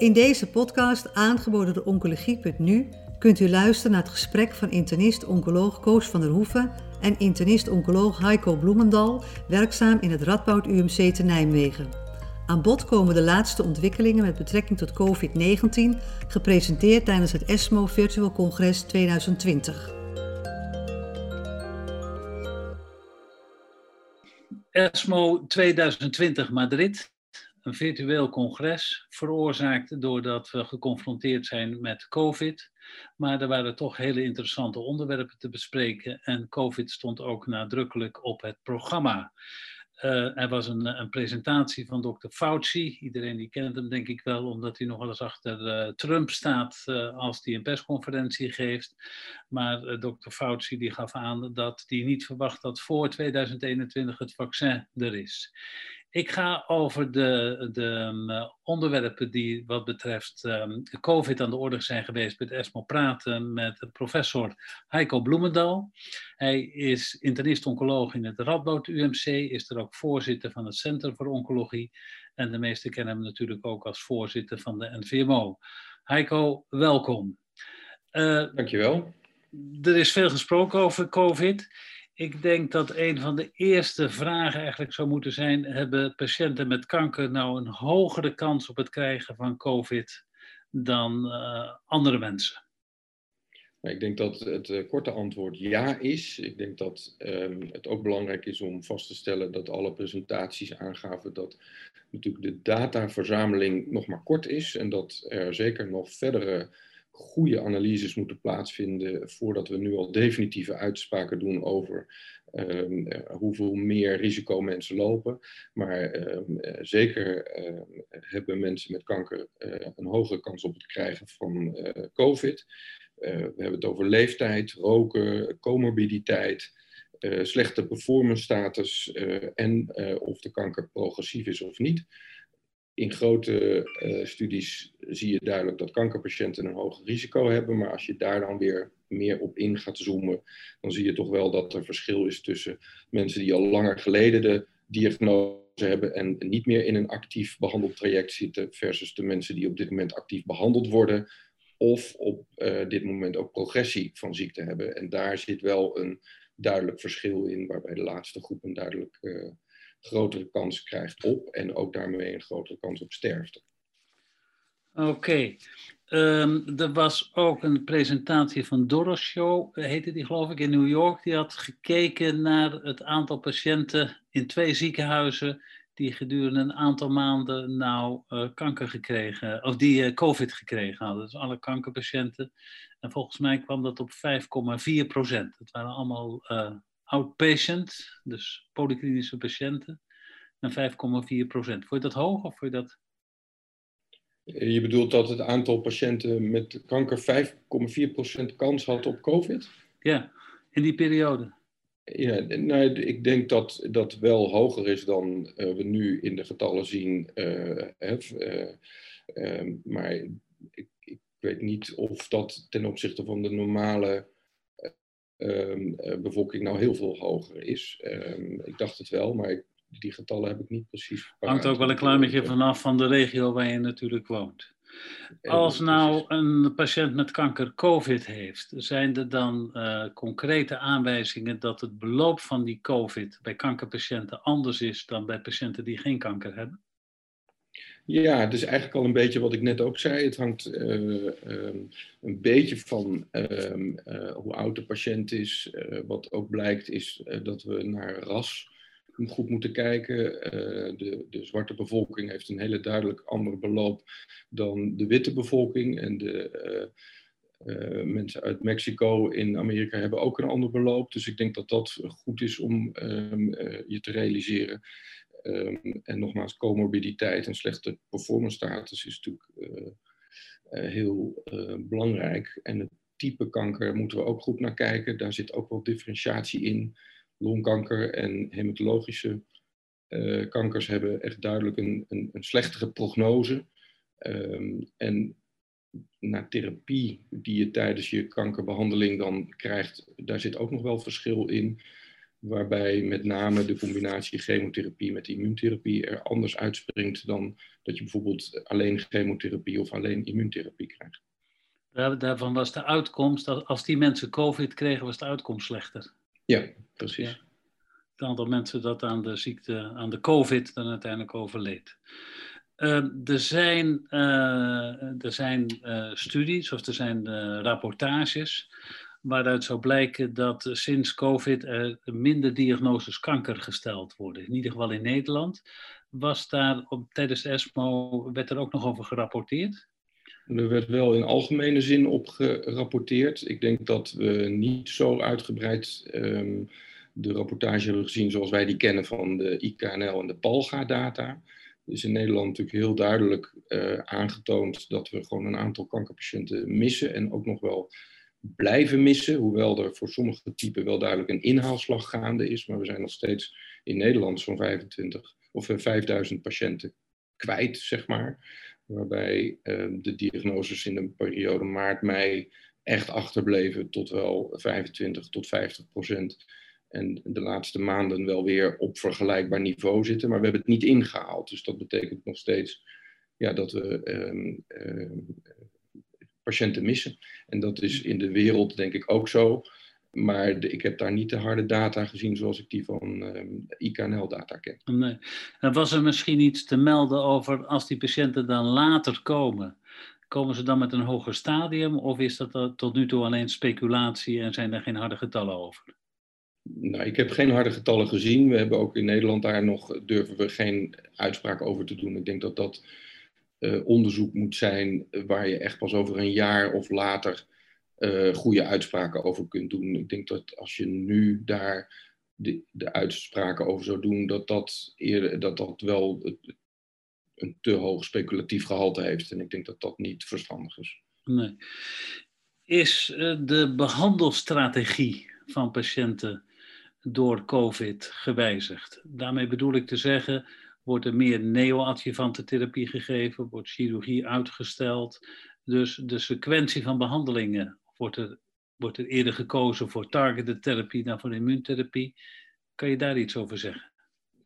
In deze podcast, aangeboden door Oncologie.nu, kunt u luisteren naar het gesprek van internist-oncoloog Koos van der Hoeven en internist-oncoloog Heiko Bloemendal, werkzaam in het Radboud UMC te Nijmegen. Aan bod komen de laatste ontwikkelingen met betrekking tot COVID-19, gepresenteerd tijdens het ESMO Virtual Congres 2020. ESMO 2020 Madrid, een virtueel congres, veroorzaakt doordat we geconfronteerd zijn met COVID. Maar er waren toch hele interessante onderwerpen te bespreken en COVID stond ook nadrukkelijk op het programma. Uh, er was een, een, presentatie van dokter Fauci. Iedereen die kent hem denk ik wel, omdat hij nog wel eens achter uh, Trump staat uh, als hij een persconferentie geeft. Maar dokter Fauci die gaf aan dat hij niet verwacht dat voor 2021 het vaccin er is. Ik ga over de, de um, onderwerpen die wat betreft um, COVID aan de orde zijn geweest met ESMO praten met professor Heiko Bloemendal. Hij is internist-oncoloog in het Radboud UMC, is er ook voorzitter van het Centrum voor Oncologie en de meesten kennen hem natuurlijk ook als voorzitter van de NVMO. Heiko, welkom. Uh, Dankjewel. Er is veel gesproken over COVID. Ik denk dat een van de eerste vragen eigenlijk zou moeten zijn: hebben patiënten met kanker nou een hogere kans op het krijgen van COVID dan uh, andere mensen? Ik denk dat het uh, korte antwoord ja is. Ik denk dat um, het ook belangrijk is om vast te stellen dat alle presentaties aangaven dat natuurlijk de dataverzameling nog maar kort is en dat er zeker nog verdere goede analyses moeten plaatsvinden voordat we nu al definitieve uitspraken doen over um, hoeveel meer risico mensen lopen. Maar um, zeker uh, hebben mensen met kanker uh, een hogere kans op het krijgen van COVID. we hebben het over leeftijd, roken, comorbiditeit. slechte performance status en of de kanker progressief is of niet in grote uh, studies zie je duidelijk dat kankerpatiënten een hoger risico hebben. Maar als je daar dan weer meer op in gaat zoomen, dan zie je toch wel dat er verschil is tussen mensen die al langer geleden de diagnose hebben en niet meer in een actief behandeltraject zitten, versus de mensen die op dit moment actief behandeld worden of op uh, dit moment ook progressie van ziekte hebben. En daar zit wel een duidelijk verschil in, waarbij de laatste groep een duidelijk uh, grotere kans krijgt op en ook daarmee een grotere kans op sterfte. Oké. Ehm, er was ook een presentatie van Doroshow, heette die geloof ik, in New York. Die had gekeken naar het aantal patiënten in twee ziekenhuizen die gedurende een aantal maanden nou uh, kanker gekregen, of die uh, COVID gekregen hadden. Dus alle kankerpatiënten. En volgens mij kwam dat op 5,4 procent. Het waren allemaal outpatient, dus polyklinische patiënten, en 5,4 procent. Vond je dat hoog of vond je dat... Je bedoelt dat het aantal patiënten met kanker 5,4% kans had op COVID? Ja, in die periode. Ja, nou, ik denk dat dat wel hoger is dan uh, we nu in de getallen zien. Uh, uh, maar ik, ik, weet niet of dat ten opzichte van de normale um, bevolking nou heel veel hoger is. Um, ik dacht het wel, maar ik, die getallen heb ik niet precies. Hangt ook wel een klein beetje vanaf van de regio waar je natuurlijk woont. Als nou een patiënt met kanker COVID heeft, zijn er dan uh, concrete aanwijzingen dat het beloop van die COVID bij kankerpatiënten anders is dan bij patiënten die geen kanker hebben? Ja, is eigenlijk al een beetje wat ik net ook zei. Het hangt uh, um, een beetje van um, uh, hoe oud de patiënt is. Uh, wat ook blijkt is dat we naar ras goed moeten kijken. de, de zwarte bevolking heeft een hele duidelijk ander beloop dan de witte bevolking. En de mensen uit Mexico in Amerika hebben ook een ander beloop. Dus ik denk dat dat goed is om um, je te realiseren. Um, en nogmaals, comorbiditeit en slechte performance status is natuurlijk uh, uh, heel uh, belangrijk. En het type kanker moeten we ook goed naar kijken. Daar zit ook wel differentiatie in. Longkanker en hematologische kankers hebben echt duidelijk een, een, een slechtere prognose. Um, en naar therapie die je tijdens je kankerbehandeling dan krijgt, daar zit ook nog wel verschil in. Waarbij met name de combinatie chemotherapie met immuuntherapie er anders uitspringt dan dat je bijvoorbeeld alleen chemotherapie of alleen immuuntherapie krijgt. Daarvan was de uitkomst, dat als die mensen COVID kregen, was de uitkomst slechter. Ja, precies. Ja. Het aantal mensen dat aan de ziekte, aan de COVID, dan uiteindelijk overleed. Uh, er zijn, uh, er zijn uh, studies of er zijn rapportages waaruit zou blijken dat sinds COVID er minder diagnoses kanker gesteld worden. In ieder geval in Nederland. Was daar op, tijdens ESMO, werd er ook nog over gerapporteerd? Er werd wel in algemene zin op gerapporteerd. Ik denk dat we niet zo uitgebreid um, de rapportage hebben gezien zoals wij die kennen van de IKNL en de PALGA-data. Is in Nederland natuurlijk heel duidelijk uh, aangetoond dat we gewoon een aantal kankerpatiënten missen en ook nog wel blijven missen, hoewel er voor sommige typen wel duidelijk een inhaalslag gaande is, maar we zijn nog steeds in Nederland zo'n 25 of 5000 eh, patiënten kwijt, zeg maar. Waarbij uh, de diagnoses in de periode maart-mei echt achterbleven tot wel 25 tot 50 procent. En de laatste maanden wel weer op vergelijkbaar niveau zitten, maar we hebben het niet ingehaald. Dus dat betekent nog steeds ja, dat we uh, patiënten missen. En dat is in de wereld denk ik ook zo. Maar ik heb daar niet de harde data gezien zoals ik die van uh, ehm, IKNL-data ken. Nee. En was er misschien iets te melden over als die patiënten dan later komen? Komen ze dan met een hoger stadium of is dat tot nu toe alleen speculatie en zijn er geen harde getallen over? Nou, ik heb geen harde getallen gezien. We hebben ook in Nederland daar nog, durven we geen uitspraak over te doen. Ik denk dat dat uh, onderzoek moet zijn waar je echt pas over een jaar of later uh, goede uitspraken over kunt doen. Ik denk dat als je nu daar de, de uitspraken over zou doen, dat dat, eerder, dat, dat wel een te hoog speculatief gehalte heeft. En ik denk dat dat niet verstandig is. Nee. Is de behandelstrategie van patiënten door COVID gewijzigd? Daarmee bedoel ik te zeggen, wordt er meer neoadjuvante therapie gegeven, wordt chirurgie uitgesteld. Dus de sequentie van behandelingen wordt er, wordt er eerder gekozen voor targeted therapie dan voor immuuntherapie. Kan je daar iets over zeggen?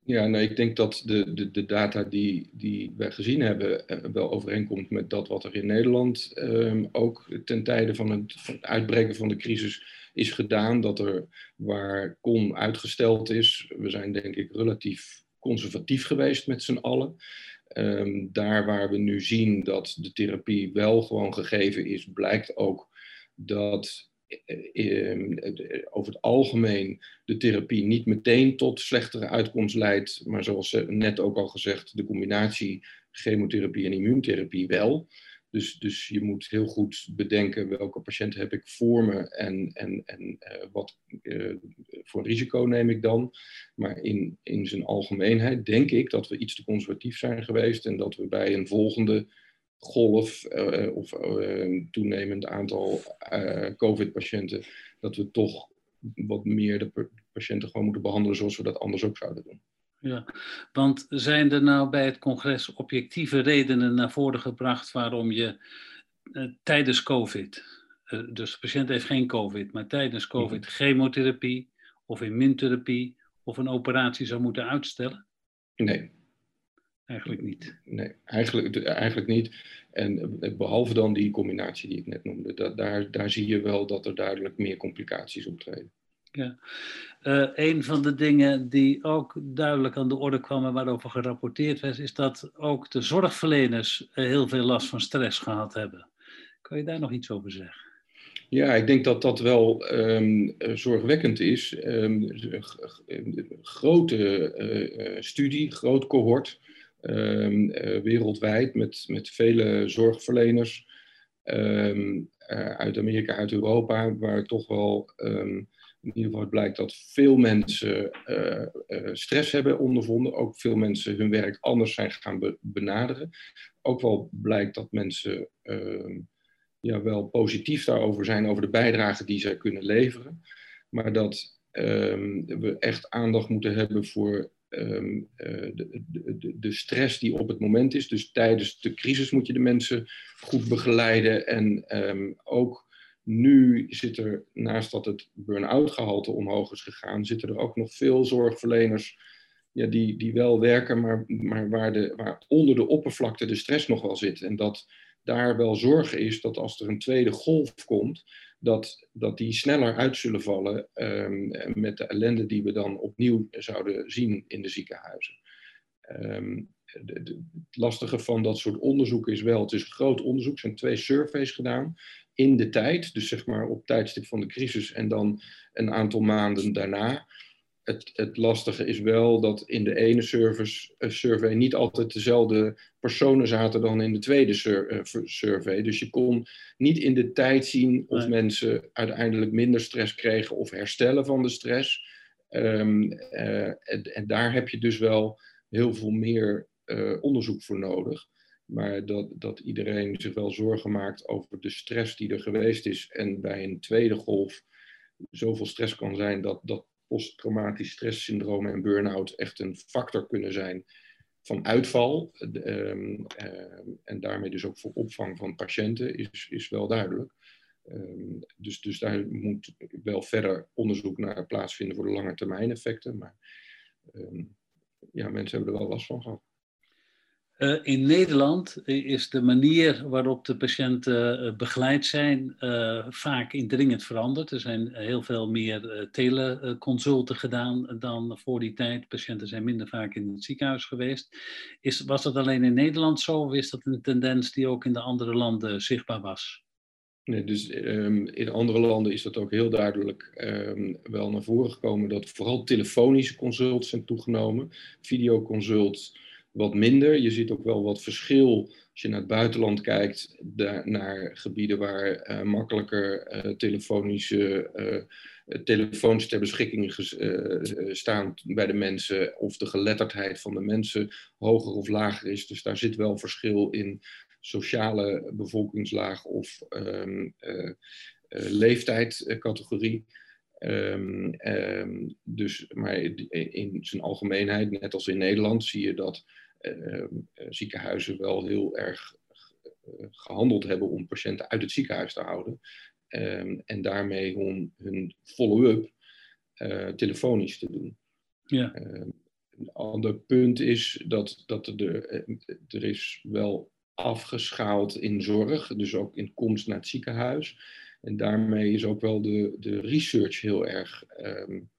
Ja, nou, ik denk dat de, de, de data die, die wij gezien hebben eh, wel overeenkomt met dat wat er in Nederland um, ook ten tijde van het, uitbreken van de crisis is gedaan. Dat er waar kon uitgesteld is. We zijn denk ik relatief conservatief geweest met z'n allen. Um, daar waar we nu zien dat de therapie wel gewoon gegeven is, blijkt ook dat eh, ehm, over het algemeen de therapie niet meteen tot slechtere uitkomst leidt, maar zoals net ook al gezegd, de combinatie chemotherapie en immuuntherapie wel. Dus, dus je moet heel goed bedenken welke patiënt heb ik voor me en, en, en uh, wat uh, voor risico neem ik dan. Maar in, in zijn algemeenheid denk ik dat we iets te conservatief zijn geweest en dat we bij een volgende golf uh, of toenemend aantal COVID-patiënten, dat we toch wat meer de patiënten gewoon moeten behandelen zoals we dat anders ook zouden doen. Ja, want zijn er nou bij het congres objectieve redenen naar voren gebracht waarom je uh, tijdens COVID, uh, dus de patiënt heeft geen COVID, maar tijdens COVID mhm. chemotherapie of immuuntherapie of een operatie zou moeten uitstellen? Nee. Eigenlijk niet. Nee, eigenlijk, eigenlijk niet. En eh, behalve dan die combinatie die ik net noemde, dat, daar, daar zie je wel dat er duidelijk meer complicaties optreden. Ja. Uh, een van de dingen die ook duidelijk aan de orde kwam en waarover gerapporteerd werd, is dat ook de zorgverleners eh, heel veel last van stress gehad hebben. Kan je daar nog iets over zeggen? Ja, ik denk dat dat wel um, zorgwekkend is. Um, grote uh, studie, groot cohort, wereldwijd met, met vele zorgverleners uit Amerika, uit Europa, waar toch wel in ieder geval blijkt dat veel mensen uh, uh, stress hebben ondervonden. Ook veel mensen hun werk anders zijn gaan be benaderen. Ook wel blijkt dat mensen uh, ja, wel positief daarover zijn, over de bijdrage die zij kunnen leveren. Maar dat ehm, we echt aandacht moeten hebben voor um, de, de, de, stress die op het moment is. Dus tijdens de crisis moet je de mensen goed begeleiden en ook Nu zit er, naast dat het burn-out gehalte omhoog is gegaan, zitten er ook nog veel zorgverleners ja, die, die wel werken, maar, maar waar, de, waar onder de oppervlakte de stress nog wel zit. En dat daar wel zorg is dat als er een tweede golf komt, dat, dat die sneller uit zullen vallen um, met de ellende die we dan opnieuw zouden zien in de ziekenhuizen. De, de, het lastige van dat soort onderzoek is wel, het is een groot onderzoek, er zijn twee surveys gedaan in de tijd, dus zeg maar op tijdstip van de crisis en dan een aantal maanden daarna het, het lastige is wel dat in de ene service, uh, survey niet altijd dezelfde personen zaten dan in de tweede sur, uh, survey. Dus je kon niet in de tijd zien of mensen uiteindelijk minder stress kregen of herstellen van de stress. Um, uh, en, en, daar heb je dus wel heel veel meer onderzoek voor nodig. Maar dat, dat iedereen zich wel zorgen maakt over de stress die er geweest is en bij een tweede golf zoveel stress kan zijn dat, dat posttraumatisch stresssyndroom en burn-out echt een factor kunnen zijn van uitval. Um, en daarmee dus ook voor opvang van patiënten is, is wel duidelijk. Um, dus, dus daar moet wel verder onderzoek naar plaatsvinden voor de lange termijn effecten. Maar ja, mensen hebben er wel last van gehad. Uh, in Nederland is de manier waarop de patiënten uh, begeleid zijn vaak indringend veranderd. Er zijn heel veel meer teleconsulten gedaan dan voor die tijd. Patiënten zijn minder vaak in het ziekenhuis geweest. Is, was dat alleen in Nederland zo of is dat een tendens die ook in de andere landen zichtbaar was? Nee, dus um, in andere landen is dat ook heel duidelijk um, wel naar voren gekomen dat vooral telefonische consults zijn toegenomen. Videoconsults wat minder. Je ziet ook wel wat verschil als je naar het buitenland kijkt, naar gebieden waar uh, makkelijker uh, telefonische uh, telefoons ter beschikking staan bij de mensen, of de geletterdheid van de mensen hoger of lager is. Dus daar zit wel verschil in sociale bevolkingslaag of um, leeftijdscategorie. Um, um, dus, maar in zijn algemeenheid, net als in Nederland, zie je dat ziekenhuizen wel heel erg eh, gehandeld hebben om patiënten uit het ziekenhuis te houden. Um, en daarmee hun, hun follow-up uh, telefonisch te doen. Ja. Um, een ander punt is dat, dat er, er is wel afgeschaald in zorg, dus ook in komst naar het ziekenhuis. En daarmee is ook wel de, de research heel erg um,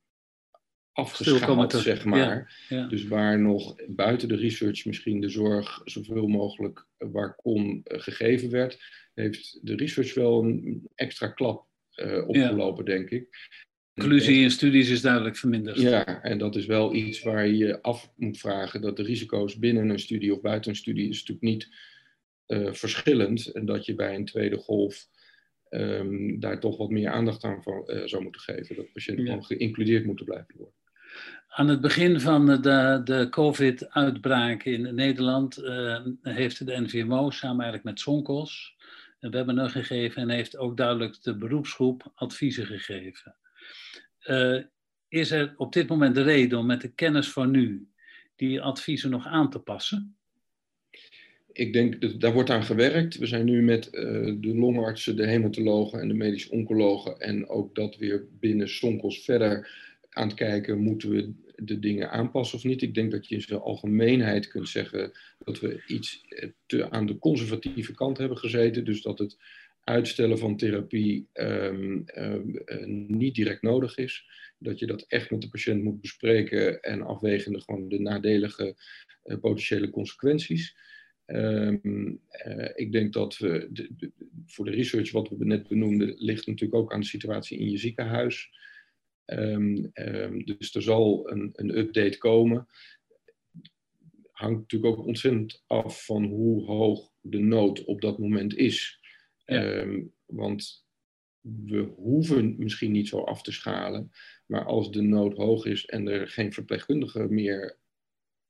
afgeschaald, zeg maar. Dus waar nog buiten de research misschien de zorg zoveel mogelijk waar kon uh, gegeven werd, heeft de research wel een extra klap uh, opgelopen, denk ik. Inclusie in studies is duidelijk verminderd. Ja, en dat is wel iets waar je af moet vragen dat de risico's binnen een studie of buiten een studie is natuurlijk niet uh, verschillend. En dat je bij een tweede golf um, daar toch wat meer aandacht aan van, zou moeten geven. Dat patiënten ja. gewoon geïncludeerd moeten blijven worden. Aan het begin van de, de COVID-uitbraak in Nederland uh, heeft de NVMO samen eigenlijk met Sonkos een webinar gegeven en heeft ook duidelijk de beroepsgroep adviezen gegeven. Uh, is er op dit moment de reden om met de kennis van nu die adviezen nog aan te passen? Ik denk dat daar wordt aan gewerkt. We zijn nu met uh, de longartsen, de hematologen en de medisch oncologen en ook dat weer binnen Sonkos verder aan het kijken, moeten we de dingen aanpassen of niet. Ik denk dat je in zijn algemeenheid kunt zeggen dat we iets eh, te aan de conservatieve kant hebben gezeten. Dus dat het uitstellen van therapie um, um, niet direct nodig is. Dat je dat echt met de patiënt moet bespreken en afwegende gewoon de nadelige uh, potentiële consequenties. Uh, ik denk dat we, de, voor de research wat we net benoemden, ligt natuurlijk ook aan de situatie in je ziekenhuis. Um, um, dus er zal een, een update komen. Hangt natuurlijk ook ontzettend af van hoe hoog de nood op dat moment is. Ja. Um, want we hoeven misschien niet zo af te schalen, maar als de nood hoog is en er geen verpleegkundige meer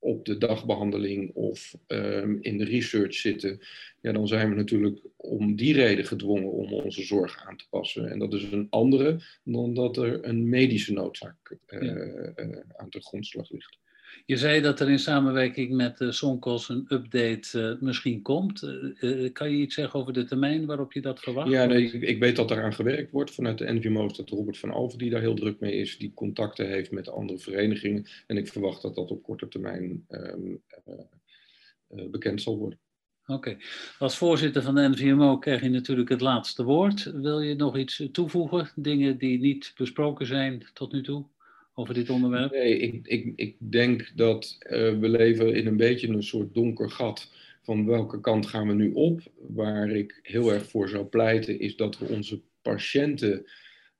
op de dagbehandeling of um, in de research zitten, ja, dan zijn we natuurlijk om die reden gedwongen om onze zorg aan te passen. En dat is een andere dan dat er een medische noodzaak uh, ja. uh, aan de grondslag ligt. Je zei dat er in samenwerking met uh, Sonkos een update uh, misschien komt. Uh, kan je iets zeggen over de termijn waarop je dat verwacht? Ja, nee, ik, ik, weet dat eraan gewerkt wordt vanuit de NVMO's. Dat Robert van Alven die daar heel druk mee is, die contacten heeft met andere verenigingen. En ik verwacht dat dat op korte termijn um, bekend zal worden. Oké. Als voorzitter van de NVMO krijg je natuurlijk het laatste woord. Wil je nog iets toevoegen? Dingen die niet besproken zijn tot nu toe? Over dit onderwerp? Nee, ik, ik, ik denk dat uh, we leven in een beetje een soort donker gat. Van welke kant gaan we nu op? Waar ik heel erg voor zou pleiten, is dat we onze patiënten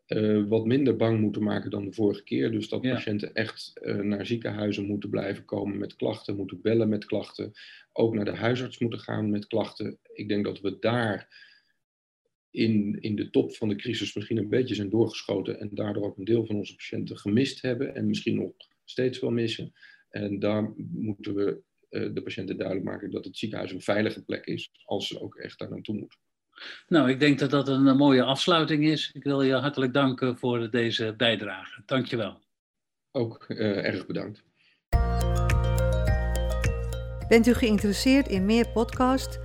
uh, wat minder bang moeten maken dan de vorige keer. Dus dat ja. patiënten echt uh, naar ziekenhuizen moeten blijven komen met klachten, moeten bellen met klachten. Ook naar de huisarts moeten gaan met klachten. Ik denk dat we daar in, in de top van de crisis misschien een beetje zijn doorgeschoten en daardoor ook een deel van onze patiënten gemist hebben en misschien nog steeds wel missen. En daar moeten we uh, de patiënten duidelijk maken dat het ziekenhuis een veilige plek is als ze ook echt daar naartoe moeten. Nou, ik denk dat dat een mooie afsluiting is. Ik wil je hartelijk danken voor deze bijdrage. Dankjewel. Ook uh, erg bedankt. Bent u geïnteresseerd in meer podcasts?